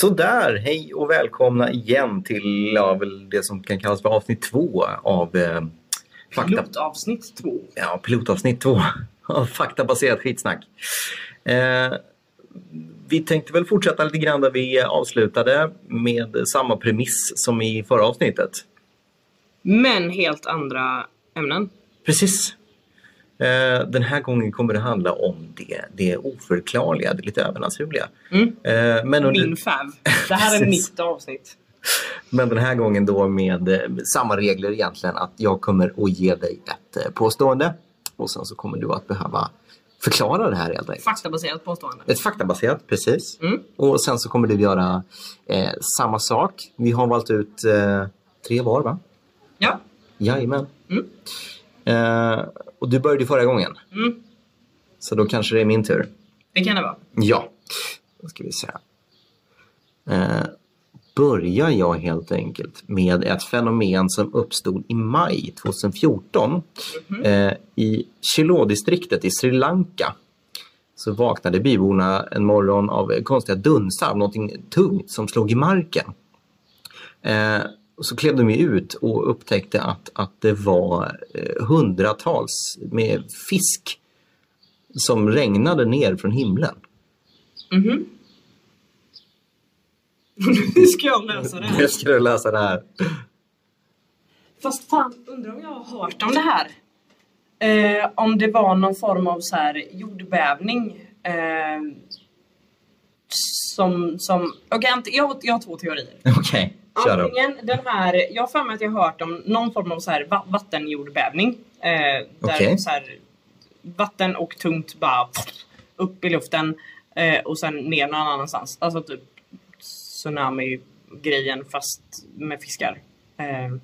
Sådär, hej och välkomna igen till ja, väl det som kan kallas för avsnitt två av eh, fakta... Pilotavsnitt två. Ja, pilotavsnitt två av faktabaserat skitsnack. Eh, vi tänkte väl fortsätta lite grann där vi avslutade med samma premiss som i förra avsnittet. Men helt andra ämnen. Precis. Eh, den här gången kommer det handla om det, det oförklarliga, det lite övernaturliga. Mm. Eh, men, under, Min fav. Det här är mitt avsnitt. men den här gången då med eh, samma regler egentligen att jag kommer att ge dig ett påstående och sen så kommer du att behöva förklara det här helt enkelt. Faktabaserat påstående. Ett faktabaserat, precis. Mm. Och sen så kommer du göra eh, samma sak. Vi har valt ut eh, tre var va? Ja. Jajamän. Mm. Eh, och du började förra gången. Mm. Så då kanske det är min tur. Det kan det vara. Ja, då ska vi se. Eh, börjar jag helt enkelt med ett fenomen som uppstod i maj 2014 eh, i Chiloh-distriktet i Sri Lanka. Så vaknade byborna en morgon av konstiga dunsar, någonting tungt som slog i marken. Eh, och så klev de ju ut och upptäckte att, att det var eh, hundratals med fisk som regnade ner från himlen. Mhm. Hur ska jag läsa det här? Jag ska läsa det här. Fast fan, undrar om jag har hört om det här. Eh, om det var någon form av så här jordbävning. Eh, som, som, okej, ant- jag, har- jag har två teorier. Okej, då. Antingen den här, jag har för mig att jag har hört om någon form av så här va- vattenjordbävning. Eh, där Okej. så här, vatten och tungt bara upp i luften eh, och sen ner någon annanstans. Alltså typ tsunami-grejen fast med fiskar. Eh,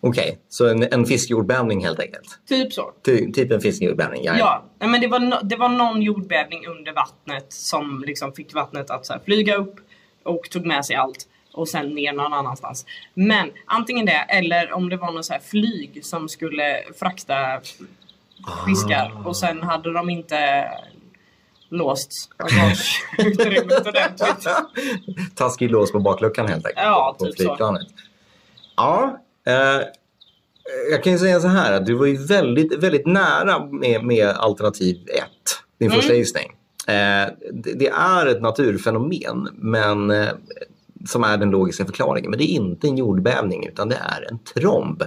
Okej, så en, en fiskjordbävning helt enkelt. typ så. Ty, typ en fiskjordbävning, ja. Ja, men det var, no, det var någon jordbävning under vattnet som liksom fick vattnet att så här, flyga upp och tog med sig allt och sen ner någon annanstans. Men antingen det eller om det var någon så här flyg som skulle frakta fiskar Ah. och sen hade de inte låst bagageutrymmet ordentligt. Taskig lås på bakluckan helt enkelt. Ja, på typ så. flygplanet. Ja, eh, jag kan ju säga så här att du var ju väldigt, väldigt nära med, med alternativ 1. Din Mm. första gissning. Eh, det, det är ett naturfenomen men, eh, som är den logiska förklaringen. Men det är inte en jordbävning utan det är en tromb.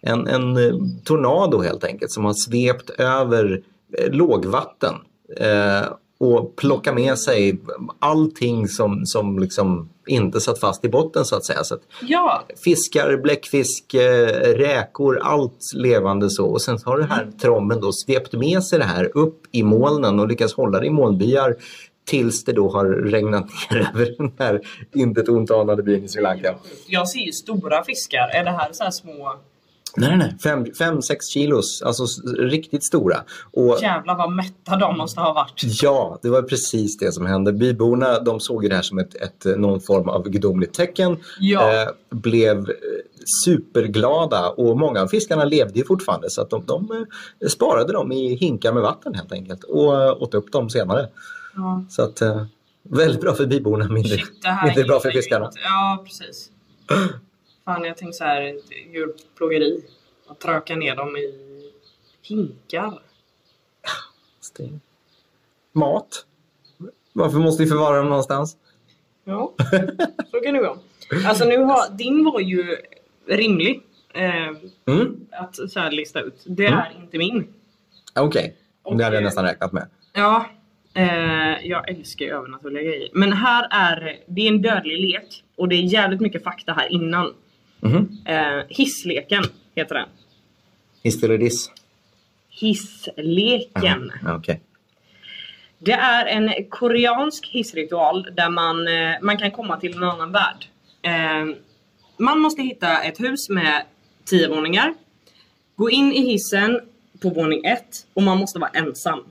En, en eh, tornado helt enkelt som har svept över eh, lågvatten eh, och plockat med sig allting som, som liksom inte satt fast i botten så att säga. Så att Ja, fiskar, bläckfisk, eh, räkor, allt levande så. Och sen har den här tromben då svept med sig det här upp i molnen och lyckats hålla det i molnbyar tills det då har regnat ner över den här intet ont anade byn i Sri Lanka. jag ser ju stora fiskar. Är det här så här små? Nej, nej, fem, fem, sex kilos, alltså riktigt stora. Och Jävlar vad mätta de måste ha varit. Ja, det var precis det som hände. Byborna de såg det här som ett, ett, någon form av gudomligt tecken. Ja. Eh, blev eh, superglada och många av fiskarna levde ju fortfarande så att de, de eh, sparade dem i hinkar med vatten helt enkelt och eh, åt upp dem senare. Ja. Så att eh, väldigt bra för byborna, mindre, Shit, mindre bra för fiskarna. Ja, precis. Fan, jag tänkte så här, djurplågeri. Att tröka ner dem i hinkar. Sting. Mat. Varför måste vi förvara dem någonstans? Ja, så kan det gå. Alltså nu har, din var ju rimlig. Eh, Mm. att så lista ut. Det Mm. är inte min. Okej, det hade jag Och, nästan räknat med. Ja, eh, jag älskar ju övernaturliga grejer. Men här är, det är en dödlig lek. Och det är jävligt mycket fakta här innan. Mhm. Eh, hissleken heter den. Hiss eller diss? Hissleken. Ja, Okej. Det är en koreansk hissritual där man, eh, man kan komma till en annan värld. Eh, man måste hitta ett hus med 10 våningar. Gå in i hissen på våning 1 och man måste vara ensam.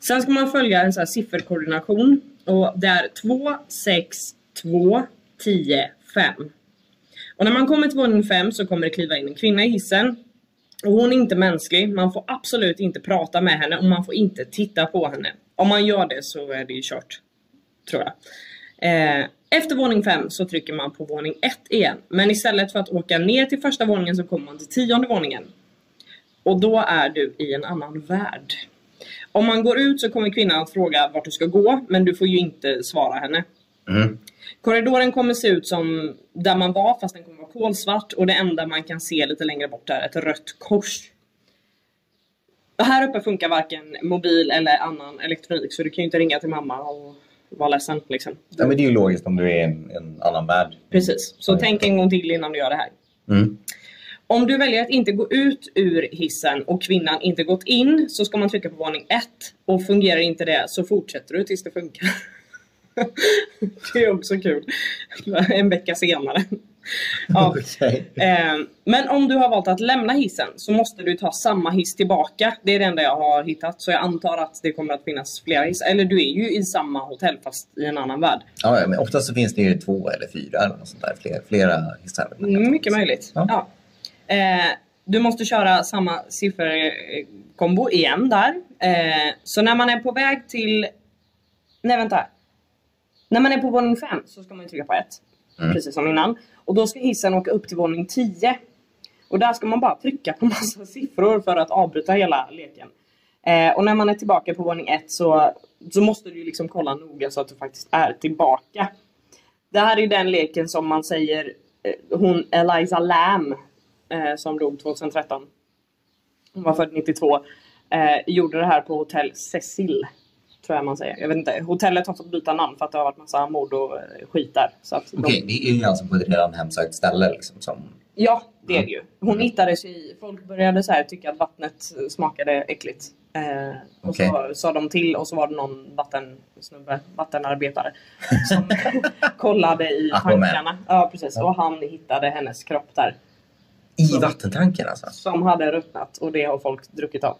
Sen ska man följa en så här sifferkoordination och det är 2, 6, 2, 10, 5. Och när man kommer till våning 5 så kommer det kliva in en kvinna i hissen. Och hon är inte mänsklig, man får absolut inte prata med henne och man får inte titta på henne. Om man gör det så är det ju kört. Tror jag. Eh, efter våning 5 så trycker man på våning 1 igen. Men istället för att åka ner till första våningen så kommer man till tionde våningen. Och då är du i en annan värld. Om man går ut så kommer kvinnan att fråga vart du ska gå, men du får ju inte svara henne. Mm. Korridoren kommer se ut som där man var fast den kommer vara kolsvart och det enda man kan se lite längre bort är ett rött kors. Och här uppe funkar varken mobil eller annan elektronik så du kan ju inte ringa till mamma och vara ledsen liksom. Ja, men det är ju logiskt om du är en, en annan värld. Precis, så Ja. tänk en gång till innan du gör det här. Mm. Om du väljer att inte gå ut ur hissen och kvinnan inte gått in så ska man trycka på våning 1 och fungerar inte det så fortsätter du tills det funkar. det är också kul. En vecka senare. Ja. Okej. Eh, Men om du har valt att lämna hissen så måste du ta samma hiss tillbaka. Det är det enda jag har hittat. Så jag antar att det kommer att finnas flera hissar. Eller du är ju i samma hotell fast i en annan värld. Ja, men oftast så finns det ju två eller fyra eller något sånt där. Flera, flera hissar. Mycket möjligt. Ja. Ja. Eh, du måste köra samma sifferkombo igen där. Eh, så när man är på väg till... Nej vänta. När man är på våning 5 så ska man trycka på 1. Mm. Precis som innan. Och då ska hissen åka upp till våning 10. Och där ska man bara trycka på massa siffror för att avbryta hela leken. Eh, och när man är tillbaka på våning 1 så, så måste du liksom kolla noga så att du faktiskt är tillbaka. Det här är den leken som man säger eh, hon Eliza Lam eh, som dog 2013. Hon var född 92. Eh, gjorde det här på hotell Cecil. Tror jag man säger. Jag vet inte. Hotellet har fått byta namn för att det har varit massa mord och eh, skit där. Så att de- Okej, det är ju alltså på ett redan hemsökt ställe liksom. Som... Ja, det är det ju. Hon hittades i... Folk började så här tycka att vattnet smakade äckligt. Eh, och Okej. så sa de till och så var det någon vattensnubbe, vattenarbetare som kollade i tankarna. Ja, precis. Och han hittade hennes kropp där. I vattentanken alltså? Som hade ruttnat och det har folk druckit av.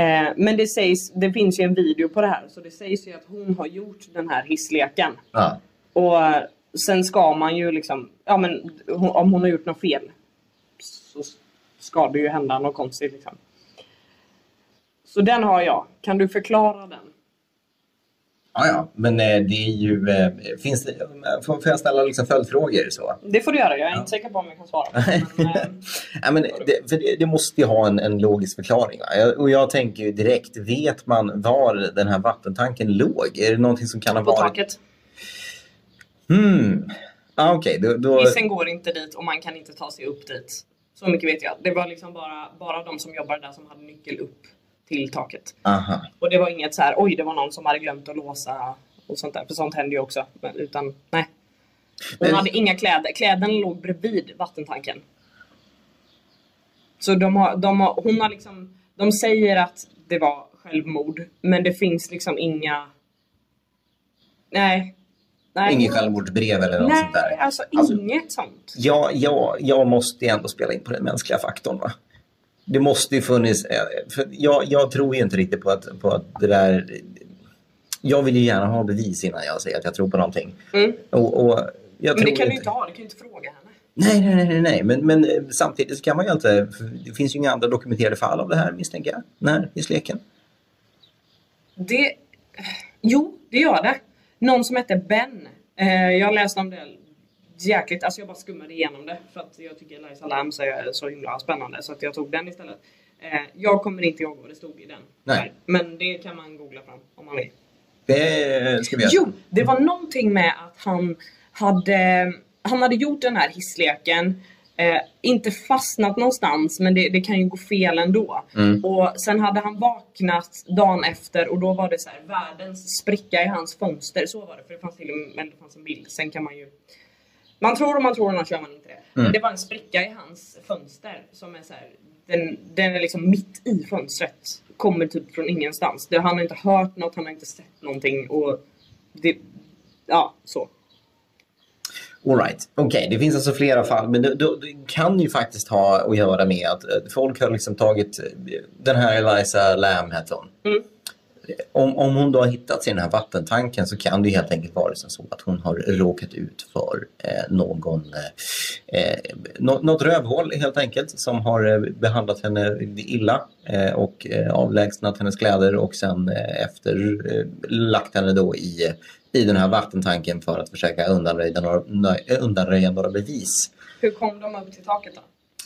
Eh, men det sägs, det finns ju en video på det här så det sägs ju att hon har gjort den här hissleken. Ja. Och sen ska man ju liksom, ja men hon- om hon har gjort något fel så ska det ju hända något konstigt liksom. Så den har jag. Kan du förklara den? Ja, ja. Men eh, det är ju... Eh, finns det, får, får jag ställa liksom följdfrågor så? Det får du göra. Jag är Ja. inte säker på om jag kan svara. Men, eh, Ja, men det, för det, det måste ju ha en, en logisk förklaring. Jag, och jag tänker ju direkt, vet man var den här vattentanken låg? Är det någonting som kan ha på varit... taket. Hmm. Ah, Okej, då... då... Hissen går inte dit och man kan inte ta sig upp dit. Så mycket vet jag. Det var liksom bara, bara de som jobbade där som hade nyckel upp till taket. Aha. Och det var inget så här, oj det var någon som hade glömt att låsa och sånt där. För sånt händer ju också. Men, utan nej. Hon Men- hade inga kläder. Kläderna låg bredvid vattentanken. Så de har, de har, hon har liksom, de säger att det var självmord. Men det finns liksom inga... Nej. Nej. Inget självmordsbrev eller något Nej, sånt där? alltså, Alltså- inget sånt. Ja, ja, jag måste ju ändå spela in på den mänskliga faktorn. Va? Det måste ju funnits... eh, För jag, jag tror ju inte riktigt på att, på att det där... Jag vill ju gärna ha bevis innan jag säger att jag tror på någonting. Mm. Och, och Men det kan du inte ha, du kan ju inte fråga henne. Nej, nej, nej, nej. Men, men eh, samtidigt kan man ju inte... Det finns ju inga andra dokumenterade fall av det här misstänker jag. När i leken. Det... Jo, det gör det. Någon som hette Ben. Eh, jag läste om det jäkligt, alltså jag bara skummade igenom det för att jag tycker Eliza Lam så är så himla spännande så att jag tog den istället. Eh, jag kommer inte ihåg vad det stod i den. Nej. Men det kan man googla fram om man vill. Det ska vi göra. Jo, det var någonting med att han hade, han hade gjort den här hissleken Eh, inte fastnat någonstans men det, det kan ju gå fel ändå. Mm. Och sen hade han vaknat dagen efter och då var det så här världens spricka i hans fönster. Så var det för det fanns till och med det fanns en bild. Sen kan man ju Man tror och man tror annars gör man inte det. Mm. det var en spricka i hans fönster som är så här, den, den är liksom mitt i fönstret. Kommer typ från ingenstans. Det, han har inte hört något, han har inte sett någonting och det, ja så. All right. Okej, det finns alltså flera fall, men det, det, det kan ju faktiskt ha att göra med att eh, folk har liksom tagit eh, den här Eliza Lam hette hon. Mm. Om, om hon då har hittats i den här vattentanken så kan det helt enkelt vara så att hon har råkat ut för eh, någon, eh, eh något rövhål helt enkelt som har eh, behandlat henne illa eh, och eh, avlägsnat hennes kläder och sen eh, efter eh, lagt henne då i i den här vattentanken för att försöka undanröja några, undanröja några bevis. Hur kom de upp till taket då?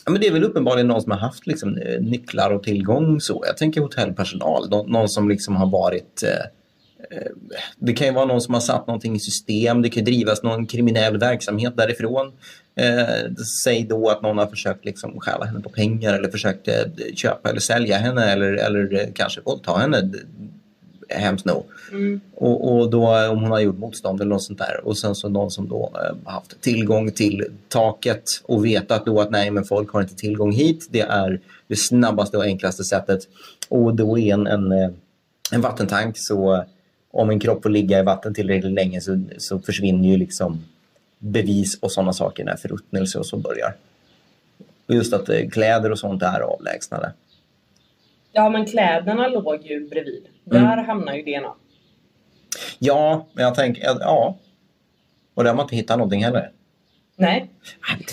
Ja, men det är väl uppenbarligen någon som har haft liksom, eh, nycklar och tillgång. så. Jag tänker hotellpersonal, någon, som liksom har varit... Eh, eh, det kan ju vara någon som har satt någonting i system, det kan drivas någon kriminell verksamhet därifrån. Eh, säg då att någon har försökt liksom stjäla henne på pengar eller försökt eh, köpa eller sälja henne eller, eller eh, kanske våldta henne hemskt nog. Mm. Och, och, då om hon har gjort motstånd eller något sånt där. Och sen så någon som då eh, haft tillgång till taket och vetat då att nej men folk har inte tillgång hit. Det är det snabbaste och enklaste sättet. Och då är en, en, eh, en vattentank så om en kropp får ligga i vatten tillräckligt länge så, så försvinner ju liksom bevis och sådana saker när förruttnelse och så börjar. Just att eh, kläder och sånt är avlägsnade. Ja, men kläderna låg ju bredvid. Där mm. hamnar ju DNA. Ja, men jag tänker, ja. Och där har man inte hittat någonting heller. Nej.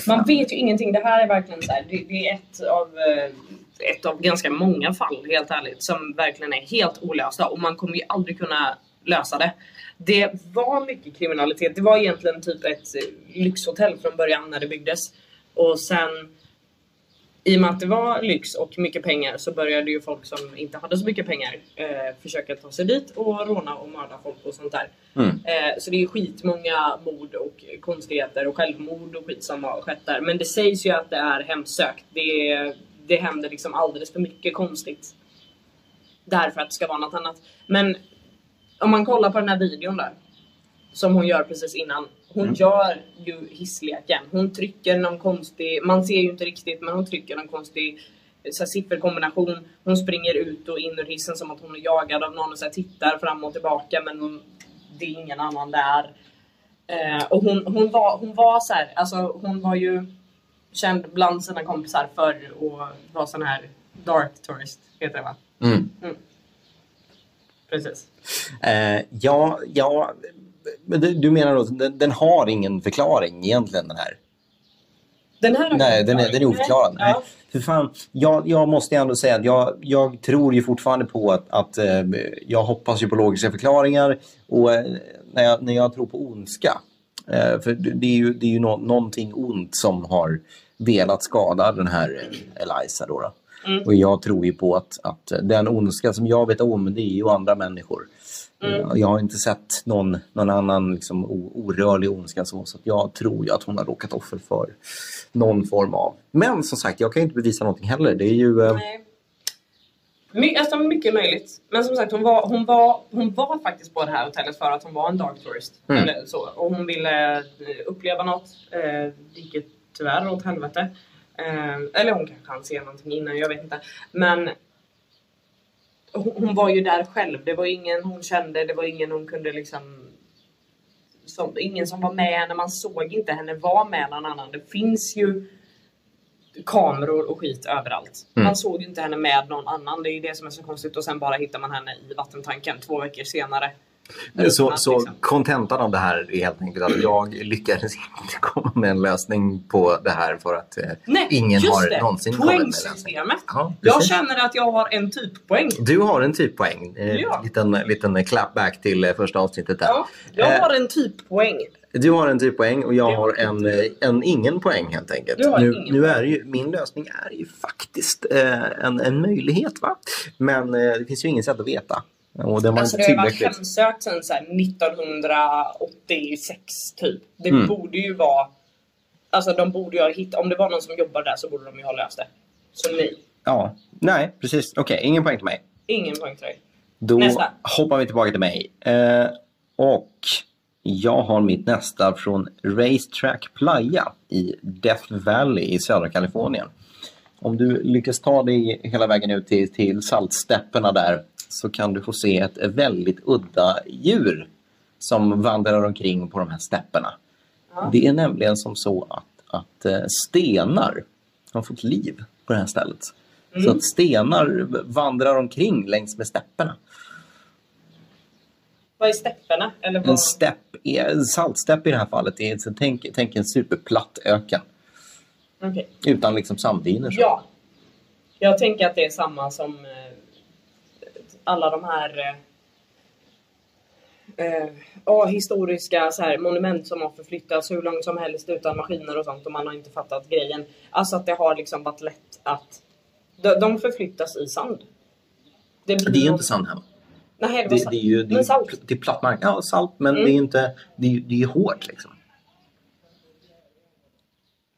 Man vet ju ingenting. Det här är verkligen så här, det, det, är ett av, eh, ett av ganska många fall, helt ärligt, som verkligen är helt olösta och man kommer ju aldrig kunna lösa det. Det var mycket kriminalitet. Det var egentligen typ ett lyxhotell från början när det byggdes. Och sen i och med att det var lyx och mycket pengar så började ju folk som inte hade så mycket pengar eh, försöka ta sig dit och råna och mörda folk och sånt där. Mm. Eh, så det är skitmånga mord och konstigheter och självmord och skit som har skett där. Men det sägs ju att det är hemsökt. Det, det händer liksom alldeles för mycket konstigt. Därför att det ska vara något annat. Men om man kollar på den här videon där. Som hon gör precis innan hon mm. gör ju hissleken. Hon trycker någon konstig, man ser ju inte riktigt men hon trycker någon konstig så här, sifferkombination. Hon springer ut och in ur hissen som att hon är jagad av någon och så här, tittar fram och tillbaka men hon, det är ingen annan där. Eh, och hon, hon, var, hon var så här, alltså hon var ju känd bland sina kompisar för att vara sån här dark tourist, heter det va? Mm. Mm. Precis. Eh, ja, ja, du menar då, den, den har ingen förklaring egentligen den här? Den här Nej, den är, den är oförklarad. Nej. Ja. För fan, jag, jag måste ändå säga att jag, jag tror ju fortfarande på att, att eh, jag hoppas ju på logiska förklaringar och eh, när, jag, när jag tror på ondska. Eh, för det är ju, det är ju no, någonting ont som har velat skada den här Eliza då. då. Mm. Och jag tror ju på att, att den ondska som jag vet om det är ju andra människor. Mm. Jag har inte sett någon, någon annan liksom, orörlig ondska så, så jag tror ju att hon har råkat offer för någon form av... Men som sagt, jag kan inte bevisa någonting heller. Det är ju... Eh... My, alltså, mycket möjligt. Men som sagt, hon var, hon, var, hon var faktiskt på det här hotellet för att hon var en dark tourist. Mm. Eller så. Och hon ville eh, uppleva något. Eh, gick tyvärr åt helvete. Eh, eller hon kanske hann se någonting innan, jag vet inte. Men hon var ju där själv. Det var ingen hon kände, det var ingen hon kunde liksom som, ingen som var med henne, man såg inte henne vara med någon annan. Det finns ju kameror och skit överallt. Mm. Man såg inte henne med någon annan. Det är det som är så konstigt och sen bara hittar man henne i vattentanken två veckor senare. Så, så liksom. kontentan av det här är helt enkelt att jag lyckades inte komma med en lösning på det här för att eh, Nej, ingen har det. någonsin kommit med Poängsystemet. Ja, jag känner att jag har en typpoäng. Du har en typpoäng. Eh, ja. Liten, liten clapback till eh, första avsnittet där. Ja, jag har en typpoäng. Du har en typpoäng och jag har en, en ingen poäng helt enkelt. Nu, nu, är ju, min lösning är ju faktiskt eh, en, en möjlighet. va? Men eh, det finns ju inget sätt att veta. Och det var alltså det har varit hemsökt sedan så 1986 typ. Det mm. borde ju vara... Alltså de borde ju ha hittat... Om det var någon som jobbar där så borde de ju ha löst det. Så nej. Ja, nej precis. Okej, okay, ingen poäng till mig. Ingen poäng till dig. Då nästa. hoppar vi tillbaka till mig. Eh, och jag har mitt nästa från Racetrack Playa i Death Valley i södra Kalifornien. Om du lyckas ta dig hela vägen ut till, till saltstäpperna där så kan du få se ett väldigt udda djur som vandrar omkring på de här stäpperna. Ja. Det är nämligen som så att, att eh, stenar har fått liv på det här stället. Mm. Så att stenar vandrar omkring längs med stäpperna. Vad är stäpperna? Eller vad... En stepp, saltstepp i det här fallet, är, så tänk, tänk en superplatt öken. Okay. Utan liksom sanddyner. Ja. Jag tänker att det är samma som eh, alla de här... Eh, ja, historiska så här, monument som har förflyttats hur långt som helst utan maskiner och sånt och man har inte fattat grejen. Alltså att det har liksom varit lätt att de, de förflyttas i sand. Det, det är ju någon- inte sand hemma. Nej, det, Det, det är ju det är, salt. det är platt mark. Ja, salt, men Mm. det är inte... Det är, det är hårt liksom.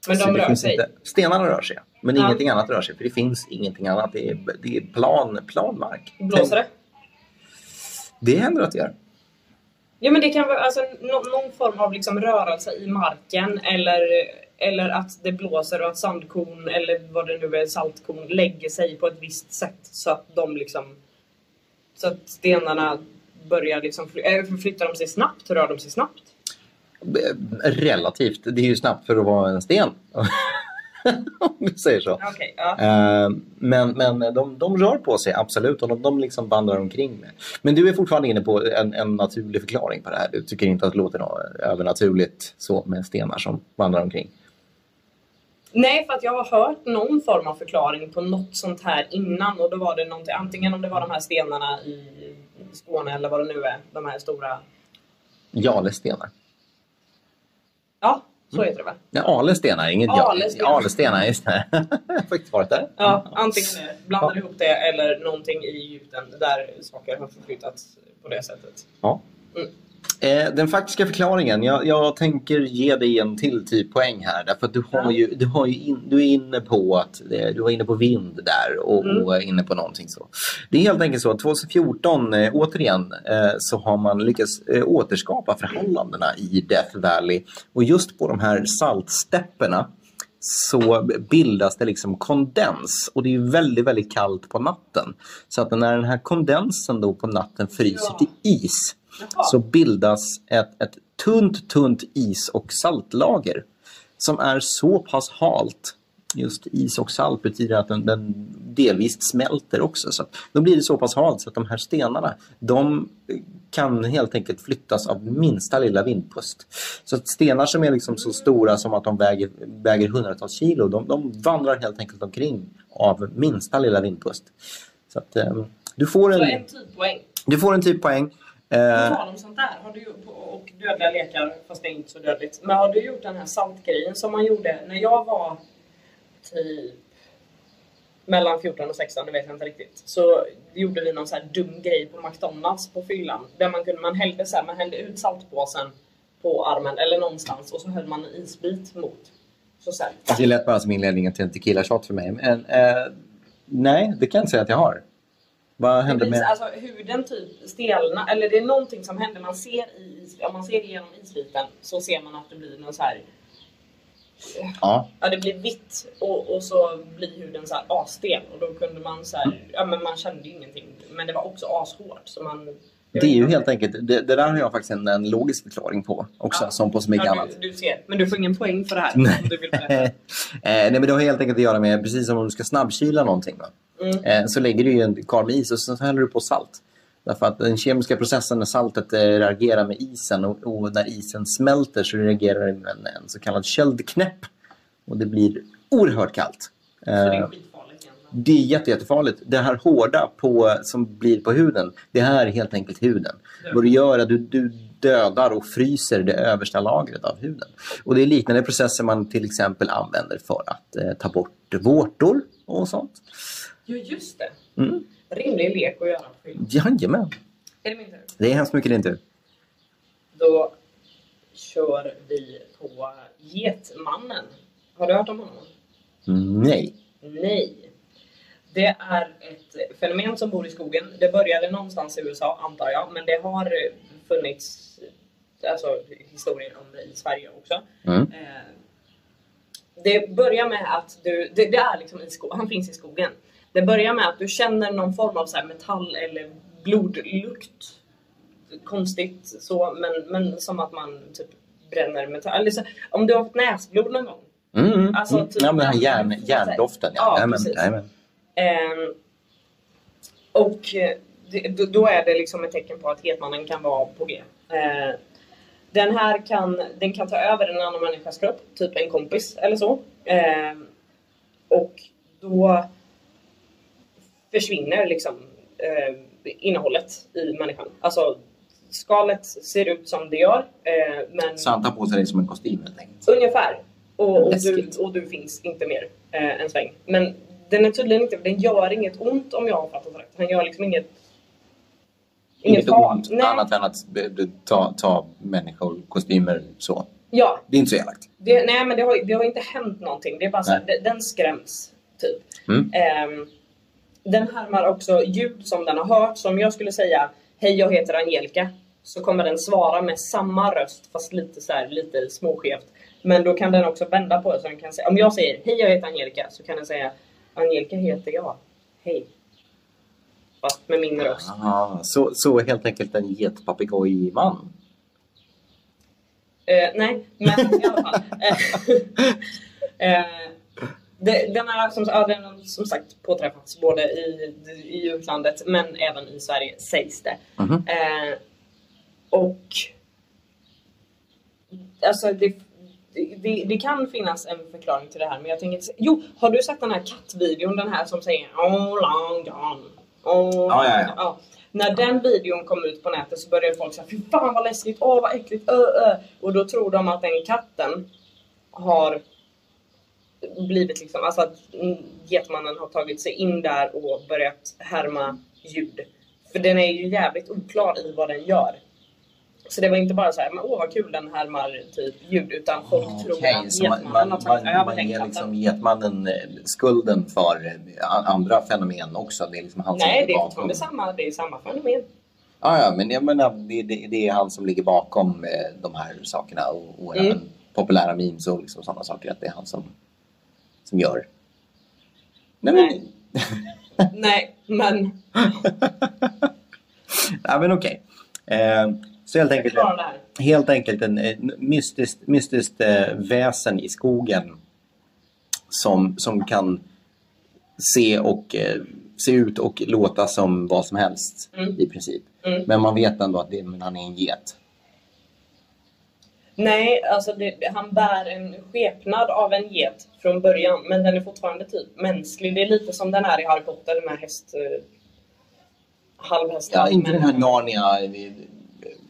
Men de rör sig. Inte, stenarna rör sig, men Ja. ingenting annat rör sig. För det finns ingenting annat. Det är, det är plan, plan mark. Blåser det? Det händer att det gör. Ja men det kan vara alltså, nå- någon form av liksom rörelse i marken eller, eller att det blåser och att sandkorn eller vad det nu är, saltkorn lägger sig på ett visst sätt så att de liksom så att stenarna börjar liksom fly- äh, förflyttar de sig snabbt, rör de sig snabbt? Relativt. Det är ju snabbt för att vara en sten. Om du säger så. Okej, ja. Eh, Men, men de, de rör på sig, absolut. Och de, de liksom vandrar omkring. Med. Men du är fortfarande inne på en, en naturlig förklaring på det här. Du tycker inte att det låter något övernaturligt så med stenar som vandrar omkring. Nej, för att jag har hört någon form av förklaring på något sånt här innan och då var det någonting, antingen om det var de här stenarna i Skåne eller vad det nu är, de här stora, Jalestenar. ja, så heter det väl? Ja, alestenar, inget Alestenar. ja. Alestenar, just det. Jag har faktiskt varit där. Ja, antingen. Blandar ihop det eller någonting i Egypten där saker har förflyttats på det sättet. Ja. Mm. Eh, den faktiska förklaringen, jag, jag tänker ge dig en till typ poäng här. Därför att du, har ju, du, har ju in, du är inne på att eh, du var inne på vind där och, Mm. och inne på någonting så. Det är helt enkelt så att 2014 eh, återigen eh, så har man lyckats återskapa förhållandena i Death Valley. Och just på de här saltstäpperna så bildas det liksom kondens och det är väldigt, väldigt kallt på natten. Så att när den här kondensen då på natten fryser Ja. till is Jaha. så bildas ett, ett tunt, tunt is och saltlager som är så pass halt. Just is och salt betyder att den, den delvis smälter också. Så då blir det så pass halt så att de här stenarna de kan helt enkelt flyttas av minsta lilla vindpust. Så att stenar som är liksom så stora som att de väger, väger hundratals kilo, de, de vandrar helt enkelt omkring av minsta lilla vindpust. Så att, eh, du, får en, en typpoäng. du får en typ poäng. På Eh, tal om sånt där, har du, och dödliga lekar, fast det är inte så dödligt. Men har du gjort den här saltgrejen som man gjorde när jag var typ mellan 14 och 16, det vet jag inte riktigt. Så gjorde vi någon så här dum grej på McDonalds på fyllan. Där man, kunde, man, hällde så här, man hällde ut saltpåsen på armen eller någonstans och så höll man en isbit mot. Så sen. Alltså, det lät bara som inledningen till en tequila shot för mig. Men, eh, nej, det kan jag inte säga att jag har. Vad hände med... alltså huden typ stelna, eller det är någonting som händer. Man ser i, om man ser igenom isbiten så ser man att det blir någon så här Ja, Ja, det blir vitt och, och så blir huden så här asstel och då kunde man så här, ja men man kände ingenting. Men det var också ashårt så man... det är ju helt enkelt... Det, det där har jag faktiskt en, en logisk förklaring på också, Ja. som på så mycket ja, annat. du, du ser, men du får ingen poäng för det här Nej. om du vill eh, nej, men det har helt enkelt att göra med, precis som om du ska snabbkyla någonting. Va? Mm. Eh, så lägger du ju en kar med is och sen så häller du på salt. Därför att den kemiska processen när saltet eh, reagerar med isen och, och när isen smälter så reagerar det med en, en så kallad köldknäpp. Och det blir oerhört kallt. Så det är Eh, skitfarligt det är jätte, jättefarligt. Det här hårda på, som blir på huden, det här är helt enkelt huden. Vad du gör är att du, du dödar och fryser det översta lagret av huden. Och det är liknande processer man till exempel använder för att eh, ta bort vårtor och sånt. Ja just det. Mm. Rimlig lek att göra på film. Jajamän. Är det min tur? Det är hemskt mycket din tur. Då kör vi på Getmannen. Har du hört om honom? Nej. Nej. Det är ett fenomen som bor i skogen. Det började någonstans i USA antar jag, men det har funnits alltså, historier om det i Sverige också. Mm. Eh, det börjar med att du, det, det är liksom i skogen, han finns i skogen. Det börjar med att du känner någon form av så här metall eller blodlukt. Konstigt så, men, men som att man typ bränner metall. Eller så, om du har fått näsblod någon gång. Mm, mm, Alltså, mm. typ- ja, men järn, järndoften. Ja, Ja, precis. jajamän. Ehm, och eh, det, då- är det liksom ett tecken på att hetmannen kan vara på G. Eh, den här kan, den kan ta över en annan människas kropp, typ en kompis eller så. Ehm, och då försvinner liksom eh, innehållet i människan. Alltså skalet ser ut som det gör. Eh, men Så han tar på sig det som en kostym helt enkelt. ungefär. Och, och, du, och du finns inte mer eh, en sväng. Men den är tydligen inte, den gör inget ont om jag har fattat rätt. Han gör liksom inget... Inget far- ont Nej, annat än att ta, ta människor, kostymer så. ja, Det är inte så elakt. nej men det har, det har inte hänt någonting. Det är bara så, den, den skräms. Typ. Mm. Ehm, den härmar också ljud som den har hört. Så om jag skulle säga Hej jag heter Angelica. Så kommer den svara med samma röst fast lite så här, lite småskevt. Men då kan den också vända på det. Så den kan säga, om jag säger Hej jag heter Angelica så kan den säga Angelica heter jag. Hej. Fast med min röst. Ah, så, så helt enkelt en getpapegojman. Eh, nej, men i alla fall. Eh, eh, det, den har som, ja, den har som sagt påträffats både i, i utlandet men även i Sverige sägs det. Mhm. Eh, och alltså det, det, det kan finnas en förklaring till det här men jag tänker inte Jo, har du sett den här kattvideon? Den här som säger Oh long gone. Oh, Ja, ja, ja. När den videon kom ut på nätet så började folk säga Fy fan vad läskigt, åh vad äckligt, ö, ö. Och då tror de att den katten har blivit liksom, alltså att mm, getmannen har tagit sig in där och börjat härma ljud. För den är ju jävligt oklar i vad den gör. Så det var inte bara så här, åh vad kul den härmar typ ljud, utan folk tror Okej, att så getmannen man, har tagit man, över man den ger liksom getmannen eh, skulden för eh, andra fenomen också. Det är liksom han Nej, det är fortfarande samma, det är samma fenomen. Ja, ja, men jag menar, det, det, det är han som ligger bakom eh, de här sakerna och, och Mm. även populära memes och liksom sådana saker. Att det är han som, som gör. Nej, men, Nej, men Nej, men okej. Eh, så helt enkelt, helt enkelt en eh, mystiskt, mystiskt eh, väsen i skogen som, som kan se och eh, se ut och låta som vad som helst Mm. i princip. Mm. Men man vet ändå att det, men han är en get. Nej, alltså det, han bär en skepnad av en get från början, men den är fortfarande typ mänsklig. Det är lite som den är i Harry Potter med häst... Eh, halvhäst. Ja, inte den här men- Narnia...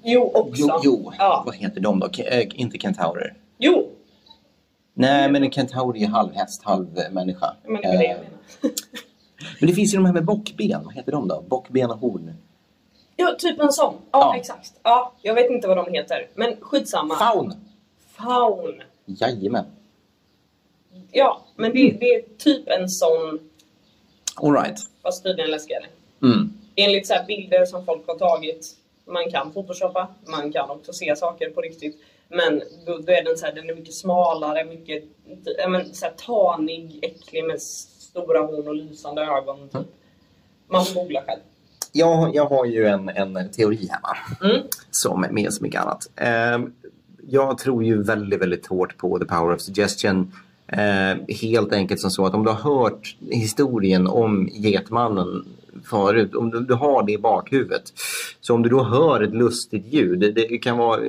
Jo, också. Jo, jo. Ja. vad heter de då? Ke- eh, inte kentaurer. Jo, Nej, men en kentaur är halvhäst, halvmänniska. men det var det jag Eh, menade. Men det finns ju de här med bockben. Vad heter de då? Bockben och horn. Ja, typ en sån. Ja, Ja. exakt. Ja, jag vet inte vad de heter, men skitsamma. Faun! Faun. Jajamän. Ja, men det, det är typ en sån, Alright. fast tydligen läskigare. Mm. Enligt så här bilder som folk har tagit. Man kan photoshoppa, man kan också se saker på riktigt. Men då, då är den så här, den är mycket smalare, mycket ja, men, så här, tanig, äcklig med stora horn och lysande ögon. Typ. Man får googla själv. Jag, jag har ju en, en teori hemma. Mm. Som med så mycket annat. Ehm, jag tror ju väldigt, väldigt hårt på the power of suggestion. Ehm, helt enkelt som så att om du har hört historien om Getmannen förut, om du, du har det i bakhuvudet. Så om du då hör ett lustigt ljud, det, det kan vara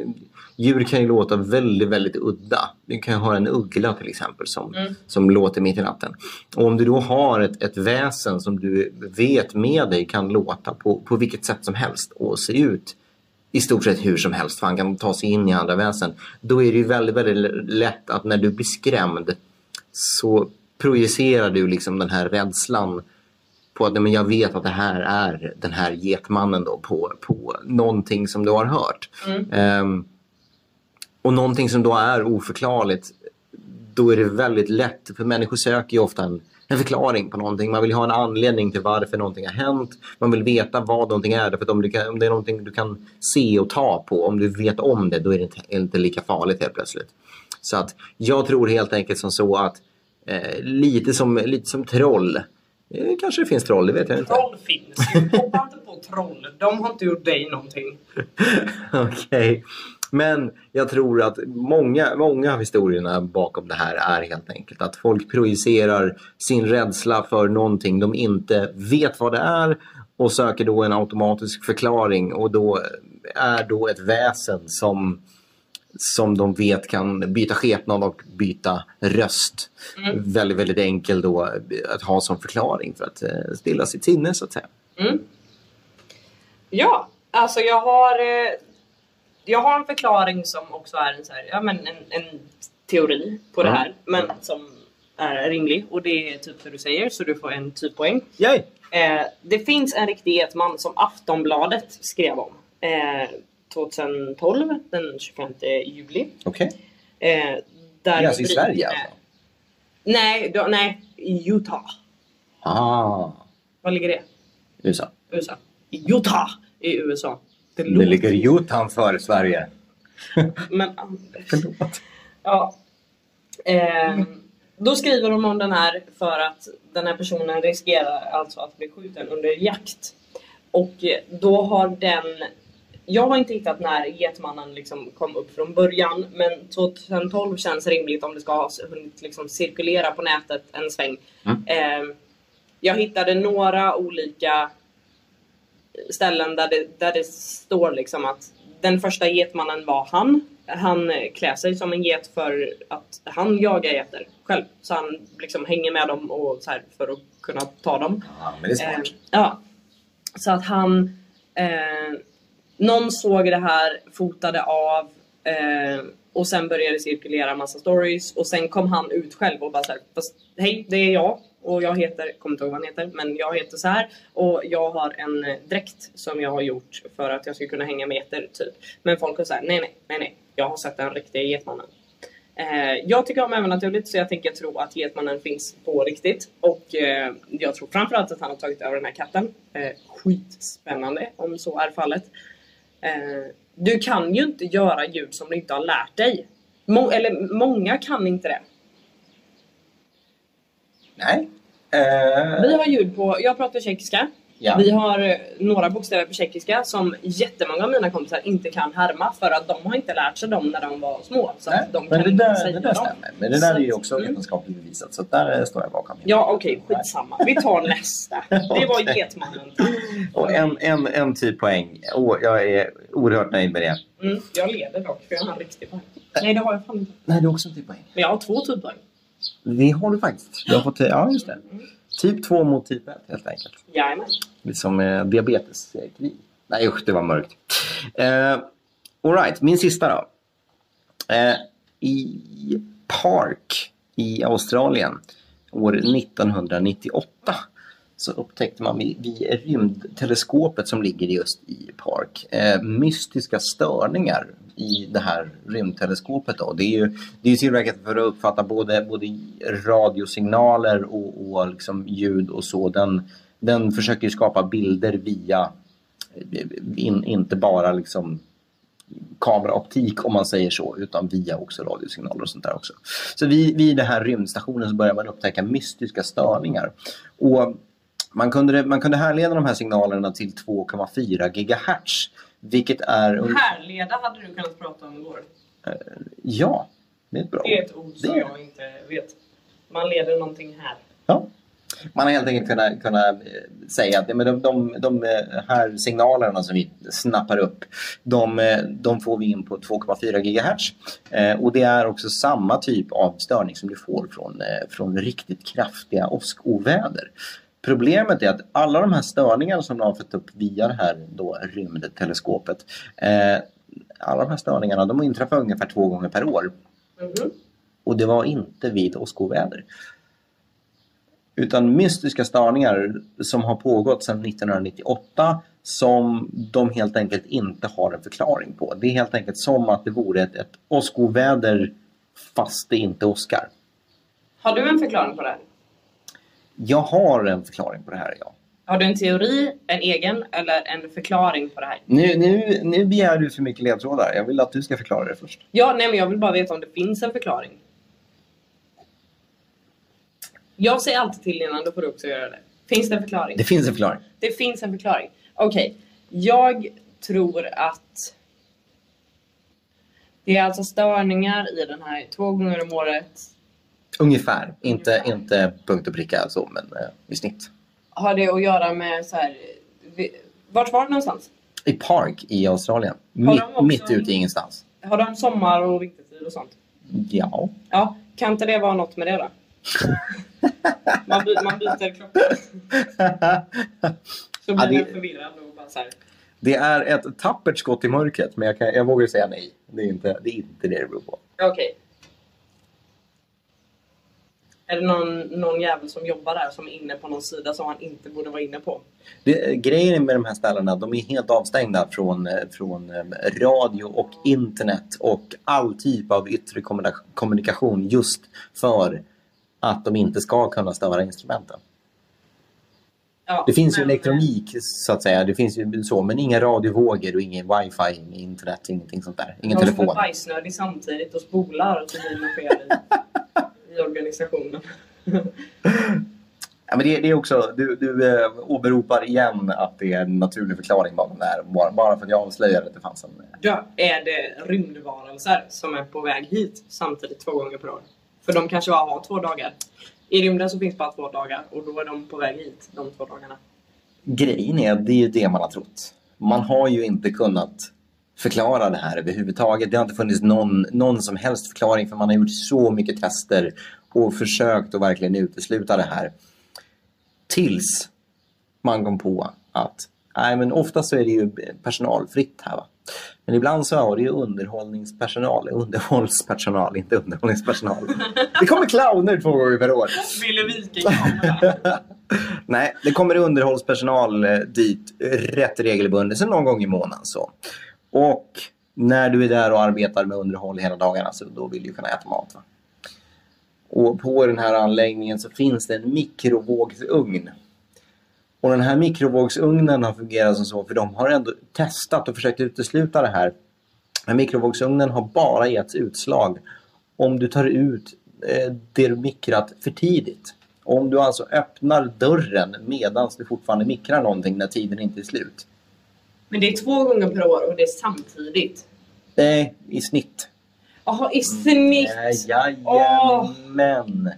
Djur kan ju låta väldigt, väldigt udda. Du kan höra en uggla till exempel som, Mm. som låter mitt i natten. Och om du då har ett, ett väsen som du vet med dig kan låta på, på vilket sätt som helst och se ut i stort sett hur som helst, för han kan ta sig in i andra väsen. Då är det ju väldigt, väldigt lätt att när du blir skrämd så projicerar du liksom den här rädslan på att men jag vet att det här är den här getmannen då på, på någonting som du har hört. Mm. Ehm, och någonting som då är oförklarligt, då är det väldigt lätt, för människor söker ju ofta en, en förklaring på någonting. Man vill ha en anledning till varför någonting har hänt. Man vill veta vad någonting är. Därför om, kan, om det är någonting du kan se och ta på, om du vet om det, då är det inte, inte lika farligt helt plötsligt. Så att jag tror helt enkelt som så att eh, lite, som, lite som troll, eh, kanske det finns troll, det vet jag inte. Troll finns ju. Hoppa inte på troll. De har inte gjort dig någonting. Okej. Men jag tror att många, många av historierna bakom det här är helt enkelt att folk projicerar sin rädsla för någonting de inte vet vad det är och söker då en automatisk förklaring och då är då ett väsen som som de vet kan byta skepnad och byta röst. Mm. Väldigt, väldigt enkel då att ha som förklaring för att eh, stilla sitt sinne så att säga. Mm. Ja, alltså jag har eh, jag har en förklaring som också är en, så här, ja, men en, en teori på det här. Men som är rimlig. Och det är typ det du säger, så du får en typ poäng. Yay! Eh, det finns en riktig getman som Aftonbladet skrev om. Eh, 2012, den 25 juli. Okej. Eh, där Det är alltså i Sverige eh, alltså? Nej, då, nej, i Utah. Ah, Var ligger det? USA. USA. Utah i USA. Det, Det ligger utanför Sverige. Men Förlåt. Ja. Ehm, då skriver de om den här för att den här personen riskerar alltså att bli skjuten under jakt. Och eh, då har den... Jag har inte hittat när Getmannen liksom kom upp från början men 2012 känns rimligt om det ska ha hunnit liksom cirkulera på nätet en sväng. Mm. Ehm, jag hittade några olika ställen där det, där det står liksom att den första getmannen var han. Han klär sig som en get för att han jagar getter själv. Så han liksom hänger med dem och så för att kunna ta dem. Ja, men det är Eh, ja. Så att han... Eh, någon såg det här, fotade av eh, och sen började det cirkulera massa stories och sen kom han ut själv och bara såhär, hej det är jag och jag heter, kommer inte ihåg vad han heter, men jag heter så här och jag har en eh, dräkt som jag har gjort för att jag ska kunna hänga med getter typ. Men folk har såhär, nej nej, nej nej, jag har sett den riktiga getmannen. Eh, jag tycker om övernaturligt så jag tänker tro att Getmannen finns på riktigt. Och eh, jag tror framförallt att han har tagit över den här katten. Eh, skitspännande om så är fallet. Eh, du kan ju inte göra ljud som du inte har lärt dig. Må- eller många kan inte det. Nej. Eh, Vi har ljud på, jag pratar tjeckiska. ja. Vi har eh, några bokstäver på tjeckiska som jättemånga av mina kompisar inte kan härma för att de har inte lärt sig dem när de var små. Så Nej, de men kan det inte där, säga det där stämmer. Men det där Så är ju också mm. vetenskapligt bevisat. Så där eh, står jag bakom. Ja okej, skitsamma. Vi tar nästa. Det var Okej. Getmannen. Och en, en, en typ poäng. Åh, jag är oerhört nöjd med det. Mm, jag leder dock för jag har en riktig poäng. Nej det har jag fan inte. Nej, det är också en typ poäng. Men jag har två typpoäng. Det har du faktiskt. Du har fått, ja, just det. Typ 2 mot typ 1 helt enkelt. Jajamän. Lite som eh, diabeteskrig. Nej usch, det var mörkt. Eh, Alright, min sista då. Eh, I Park i Australien år 1998 så upptäckte man vid, vid rymdteleskopet som ligger just i Park eh, mystiska störningar i det här rymdteleskopet. Då. Det är ju det är tillräckligt för att uppfatta både, både radiosignaler och, och liksom ljud och så. Den, den försöker skapa bilder via in, inte bara liksom kameraoptik om man säger så utan via också radiosignaler och sånt där också. Så vid, vid den här rymdstationen så börjar man upptäcka mystiska störningar. Och man kunde, man kunde härleda de här signalerna till 2,4 gigahertz. Vilket är... Härleda hade du kunnat prata om igår. Ja, det är ett bra Det är ord. ett ord som jag inte vet. Man leder någonting här. Ja. Man har helt enkelt kunnat, kunnat eh, säga att de, de, de eh, här signalerna som vi snappar upp de, eh, de får vi in på 2,4 GHz. Eh, och det är också samma typ av störning som du får från, eh, från riktigt kraftiga åskoväder. Problemet är att alla de här störningarna som de har fått upp via det här då, rymdteleskopet eh, alla de här störningarna de inträffar ungefär två gånger per år. Mhm. Och det var inte vid åskoväder. Utan mystiska störningar som har pågått sedan 1998 som de helt enkelt inte har en förklaring på. Det är helt enkelt som att det vore ett, ett åskoväder fast det inte åskar. Har du en förklaring på det? Jag har en förklaring på det här, ja. Har du en teori, en egen eller en förklaring på det här? Nu, nu, nu begär du för mycket ledtrådar. Jag vill att du ska förklara det först. Ja, nej men jag vill bara veta om det finns en förklaring. Jag säger alltid till innan, då får du också göra det. Finns det en förklaring? Det finns en förklaring. Det finns en förklaring. Okej, jag tror att det är alltså störningar i den här två gånger om året. Ungefär. Inte, inte punkt och pricka så, men eh, i snitt. Har det att göra med så här... vi- Vart var det någonstans? I Park i Australien. Mitt, också- mitt ute i ingenstans. Har de sommar och vintertid och sånt? Ja. Ja, kan inte det vara något med det då? Man, by, man byter klocka. Så blir Ja, det- förvirrad och bara så här. Det är ett tappert skott i mörkret, men jag, kan, jag vågar säga nej. Det är inte det är inte det det beror på. Okej. Är det någon, någon jävel som jobbar där som är inne på någon sida som han inte borde vara inne på? Det, grejen med de här ställena, de är helt avstängda från, eh, från eh, radio och internet och all typ av yttre kommunika- kommunikation just för att de inte ska kunna störa instrumenten. Ja, Det finns ju men- elektronik så att säga, det finns ju så, men inga radiovågor och ingen wifi, inget internet, ingenting sånt där. Ingen Någon som är telefon. bajsnödig samtidigt och spolar och så blir fel i, organisationen. Ja, men det, det är också, du, du eh, åberopar igen att det är en naturlig förklaring bakom det här. Bara, bara för att jag avslöjade att det fanns en... Då är det rymdvarelser som är på väg hit samtidigt två gånger per år. För de kanske bara har två dagar. I rymden så finns bara två dagar och då är de på väg hit de två dagarna. Grejen är, det är ju det man har trott. Man har ju inte kunnat förklara det här överhuvudtaget. Det har inte funnits någon, någon som helst förklaring för man har gjort så mycket tester och försökt att verkligen utesluta det här. Tills man kom på att nej, men oftast så är det ju personalfritt här. Va? Men ibland så har det ju underhållningspersonal, underhållspersonal, inte underhållningspersonal. Det kommer clowner två gånger per år. Ville Viking. Nej, det kommer underhållspersonal eh, dit rätt regelbundet, så någon gång i månaden. Så. Och när du är där och arbetar med underhåll hela dagarna så då vill du kunna äta mat. Va? Och på den här anläggningen så finns det en mikrovågsugn. Och den här mikrovågsugnen har fungerat som så för de har ändå testat och försökt utesluta det här. Men mikrovågsugnen har bara gett utslag om du tar ut eh, det du mikrat för tidigt. Om du alltså öppnar dörren medan du fortfarande mikrar någonting när tiden inte är slut. Men det är två gånger per år och det är samtidigt. Nej, i snitt. Jaha, i snitt! Jajamän.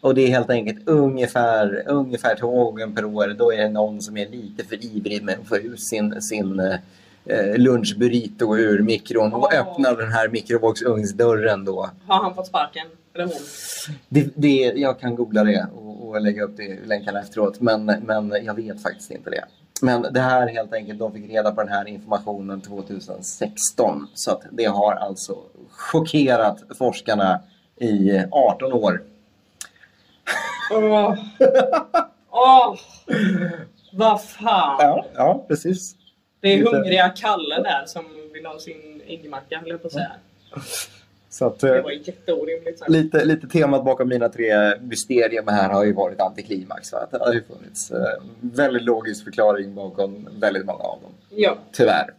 Och det är helt enkelt ungefär, ungefär två gånger per år. Då är det någon som är lite för ivrig med att få ut sin, sin eh, lunchburrito ur mikron och Åh. öppnar den här mikrovågsugnsdörren då. Har han fått sparken? Eller hon? Det, det, jag kan googla det och, och lägga upp det, länkarna efteråt, men, men jag vet faktiskt inte det. Men det här helt enkelt, de fick reda på den här informationen 2016. Så att det har alltså chockerat forskarna i 18 år. Åh! Åh! Vad fan! Ja, ja precis. Det är hungriga Kalle där som vill ha sin äggmacka, höll jag på att säga. Så att, Det eh, var jätteorimligt sagt. lite, lite temat bakom mina tre mysterium här har ju varit antiklimax. Va? Det har ju funnits eh, väldigt logisk förklaring bakom väldigt många av dem. Ja. Tyvärr.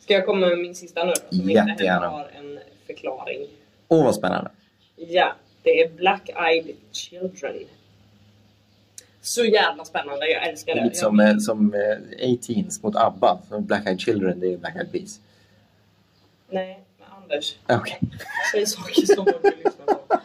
Ska jag komma med min sista nu då? Som inte Jättegärna. har en förklaring. Åh, vad spännande. Ja, det är Black Eyed Children. Så jävla spännande, jag älskar Det det. lite som, eh, som eh, A-Teens mot ABBA. Black Eyed Children, det är Black Eyed Peas. Nej, Anders. Okej. Säg saker som du vill lyssna på.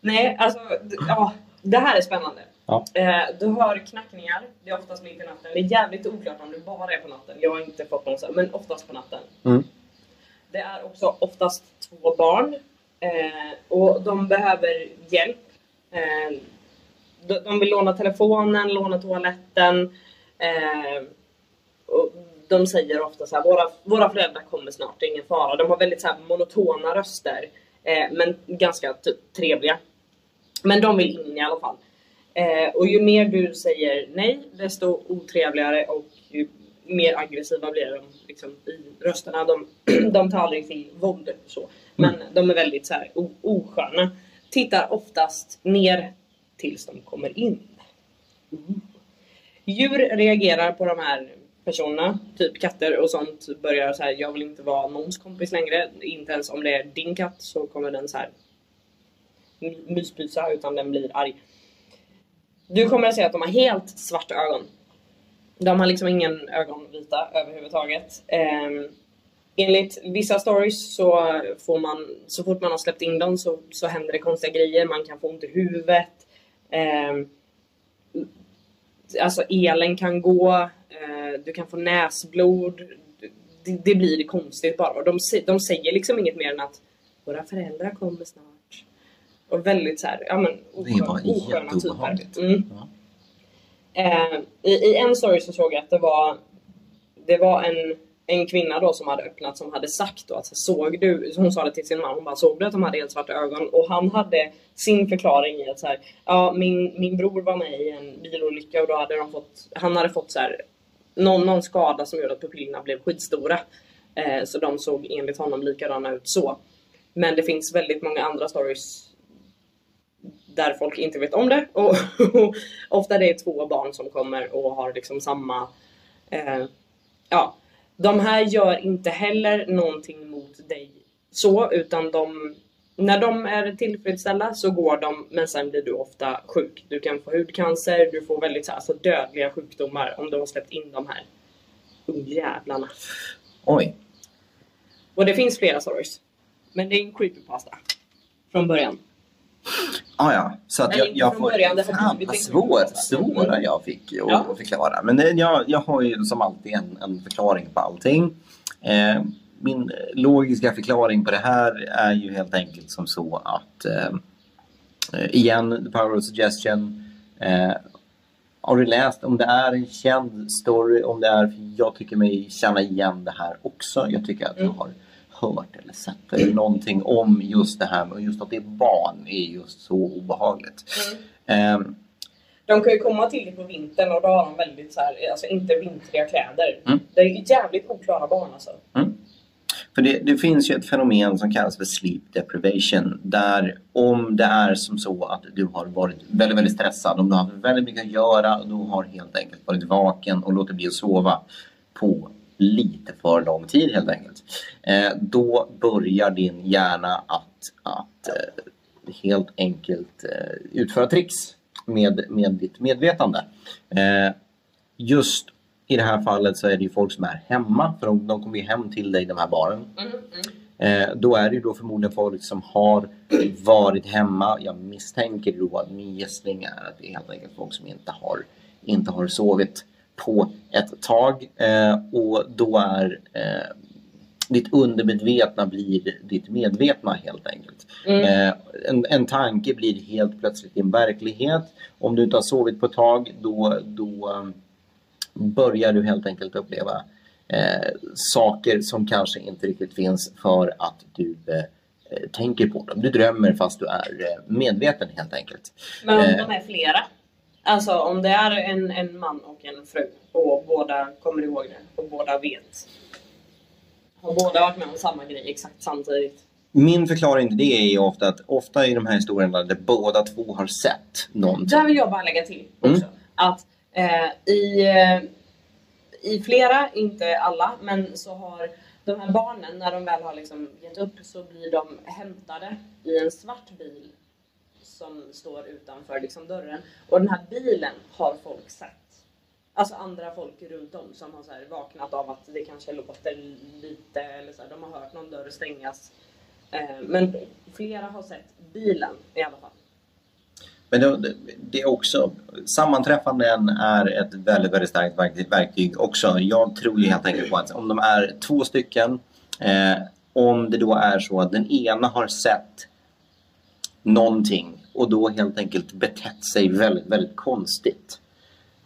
Nej, alltså, ja, det här är spännande. Ja. Eh, du hör knackningar, det är oftast mitt i natten. Det är jävligt oklart om det bara är på natten. Jag har inte fått någon så här, men oftast på natten. Mm. Det är också oftast två barn. Eh, och de behöver hjälp. Eh, de, de vill låna telefonen, låna toaletten. Eh, och de säger ofta så här, våra, våra föräldrar kommer snart, det är ingen fara. De har väldigt så här monotona röster. Eh, men ganska typ, trevliga. Men de vill in i alla fall. Eh, och ju mer du säger nej, desto otrevligare och ju mer aggressiva blir de liksom, i rösterna. De, de tar aldrig till våld. Så. Men de är väldigt så här, osköna. Tittar oftast ner tills de kommer in. Djur reagerar på de här personerna, typ katter och sånt börjar så här, jag vill inte vara någons kompis längre. Inte ens om det är din katt så kommer den så här myspysa utan den blir arg. Du kommer att se att de har helt svarta ögon. De har liksom ingen ögonvita överhuvudtaget. Um, enligt vissa stories så får man, så fort man har släppt in dem så, så händer det konstiga grejer. Man kan få ont i huvudet. Ehm, alltså elen kan gå eh, du kan få näsblod. Det, det blir konstigt bara. De, sä- de säger liksom inget mer än att våra föräldrar kommer snart. Och väldigt så här, ja men oskön- osköna typer. Mm. Ja. Eh, i, I en story så såg jag att det var det var en, en kvinna då som hade öppnat som hade sagt då att såg du, hon sa det till sin man, hon bara såg du att de hade helt svarta ögon? Och han hade sin förklaring i att så här, ja min, min bror var med i en bilolycka och då hade de fått, han hade fått så här, någon, någon skada som gjorde att pupillerna blev skitstora. Eh, så de såg enligt honom likadana ut så. Men det finns väldigt många andra stories där folk inte vet om det. Och, och ofta det är två barn som kommer och har liksom samma... Eh, ja, de här gör inte heller någonting mot dig så, utan de... När de är tillfredsställda så går de, men sen blir du ofta sjuk. Du kan få hudcancer, du får väldigt så alltså, dödliga sjukdomar om du har släppt in de här ungjävlarna. Oj. Och det finns flera stories. Men det är en creepypasta. Från början. Ah, ja, så att Nej, jag, jag får... början, det Fan vad svår, svåra jag fick att Ja. förklara. Men det, jag, jag har ju som alltid en, en förklaring på allting. Eh, min logiska förklaring på det här är ju helt enkelt som så att eh, igen, the power of suggestion. Eh, har du läst om det är en känd story, om det är, för jag tycker mig känna igen det här också. Jag tycker att jag Mm. har hört eller sett eller någonting om just det här med just att det är barn är just så obehagligt. Mm. Eh, De kan ju komma till dig på vintern och då har de väldigt så här, alltså inte vintriga kläder. Mm. Det är jävligt oklara barn alltså. För det, det finns ju ett fenomen som kallas för sleep deprivation. Där om det är som så att du har varit väldigt, väldigt stressad, om du har haft väldigt mycket att göra och du har helt enkelt varit vaken och låtit bli att sova på lite för lång tid helt enkelt. Eh, då börjar din hjärna att, att eh, helt enkelt eh, utföra tricks med, med ditt medvetande. Eh, just i det här fallet så är det ju folk som är hemma, för de, de kommer ju hem till dig, de här barnen. Mm, Eh, då är det ju då förmodligen folk som har varit hemma. Jag misstänker då att min gissning är att det är helt enkelt folk som inte har, inte har sovit på ett tag. Eh, och då är eh, ditt undermedvetna blir ditt medvetna helt enkelt. Mm. Eh, en, en tanke blir helt plötsligt din verklighet. Om du inte har sovit på ett tag då, då börjar du helt enkelt uppleva eh, saker som kanske inte riktigt finns för att du eh, tänker på dem. Du drömmer fast du är eh, medveten helt enkelt. Men om Eh. de är flera? Alltså om det är en, en man och en fru och båda kommer ihåg det och båda vet. Har båda varit med om samma grej exakt samtidigt? Min förklaring till det är ju ofta att ofta i de här historierna där båda två har sett någonting. Där vill jag bara lägga till också. Mm. Att Eh, i, eh, i flera, inte alla, men så har de här barnen när de väl har liksom gett upp så blir de hämtade i en svart bil som står utanför liksom dörren. Och den här bilen har folk sett. Alltså andra folk runt om som har så här vaknat av att det kanske låter lite eller så här, de har hört någon dörr stängas. Eh, men flera har sett bilen i alla fall. Men det, det är också, sammanträffanden är ett väldigt, väldigt starkt verktyg, verktyg också. Jag tror ju helt enkelt på att om de är två stycken, eh, om det då är så att den ena har sett någonting och då helt enkelt betett sig väldigt, väldigt konstigt.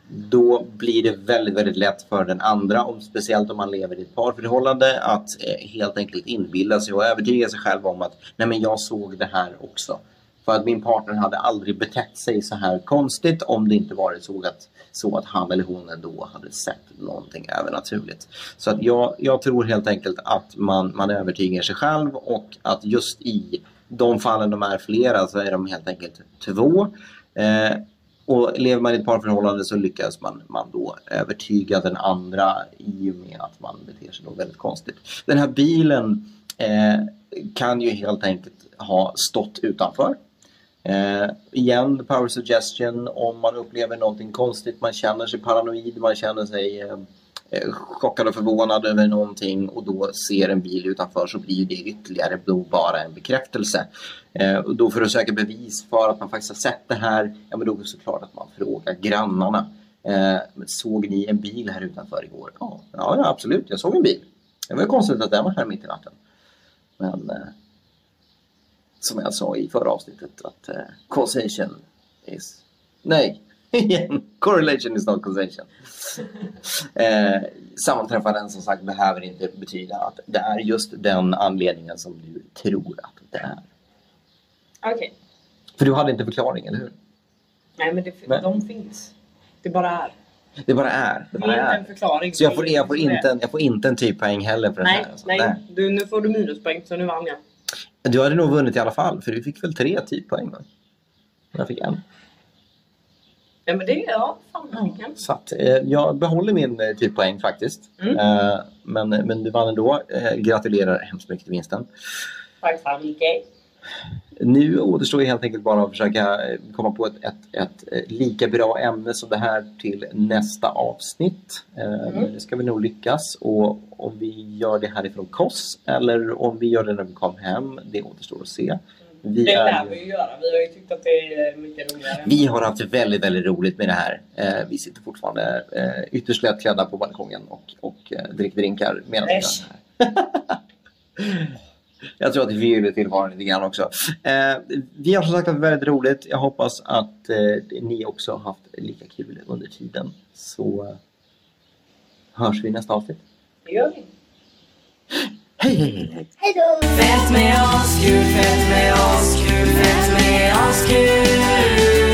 Då blir det väldigt, väldigt lätt för den andra, om, speciellt om man lever i ett parförhållande, att eh, helt enkelt inbilla sig och övertyga sig själv om att nej men jag såg det här också. För att min partner hade aldrig betett sig så här konstigt om det inte varit så att, så att han eller hon då hade sett någonting övernaturligt. Så att jag, jag tror helt enkelt att man, man övertygar sig själv och att just i de fallen de är flera så är de helt enkelt två. Eh, och lever man i ett parförhållande så lyckas man, man då övertyga den andra i och med att man beter sig då väldigt konstigt. Den här bilen eh, kan ju helt enkelt ha stått utanför. Eh, igen, the power suggestion. Om man upplever någonting konstigt, man känner sig paranoid, man känner sig eh, eh chockad och förvånad över någonting och då ser en bil utanför så blir det ytterligare då bara en bekräftelse. Eh, och då för att söka bevis för att man faktiskt har sett det här, ja men då är det såklart att man frågar grannarna. Eh, såg ni en bil här utanför igår? Ja, ja, absolut, jag såg en bil. Det var ju konstigt att den var här mitt i natten. Men eh, som jag sa i förra avsnittet att eh, causation is... Nej, igen. Correlation is not causation. eh, sammanträffanden som sagt behöver inte betyda att det är just den anledningen som du tror att det är. Okej. För du hade inte förklaring, eller hur? Nej men det, Nej. de finns. Det bara är. Det bara är. Det Det bara är inte en förklaring. Så jag får, jag, får inte, en- jag får inte en typpoäng heller för den Nej, här. alltså. nej. Du, nu får du minuspoäng så nu vann jag. Du hade nog vunnit i alla fall, för du fick väl tre typpoäng? Va? Jag fick en. Ja men det är ja, fan. Så att, eh, jag behåller min eh, typpoäng faktiskt. Mm. Eh, men, men du vann ändå. Eh, gratulerar hemskt mycket till vinsten. Tack så mycket. Nu återstår helt enkelt bara att försöka eh, komma på ett, ett, ett eh, lika bra ämne som det här till nästa avsnitt. Eh, Mm. Det ska vi nog lyckas och om vi gör det härifrån KOS eller om vi gör det när vi kommer hem, det återstår att se. Vi, Det är lär vi ju göra. Vi har ju tyckt att det är mycket roligare. vi har haft väldigt, väldigt roligt med det här. Eh, vi sitter fortfarande eh, ytterst lättklädda på balkongen och, och eh, dricker drinkar medan vi gör det här. Jag tror att vi förgyller tillvaron lite grann också. Eh, vi har som sagt haft väldigt roligt. Jag hoppas att eh, ni också har haft lika kul under tiden. Så eh, hörs vi i nästa avsnitt. Det gör vi. Hej, hej, hej! hej. Hej då! Fett med oss, kul, fett med oss, kul, fett med oss, kul.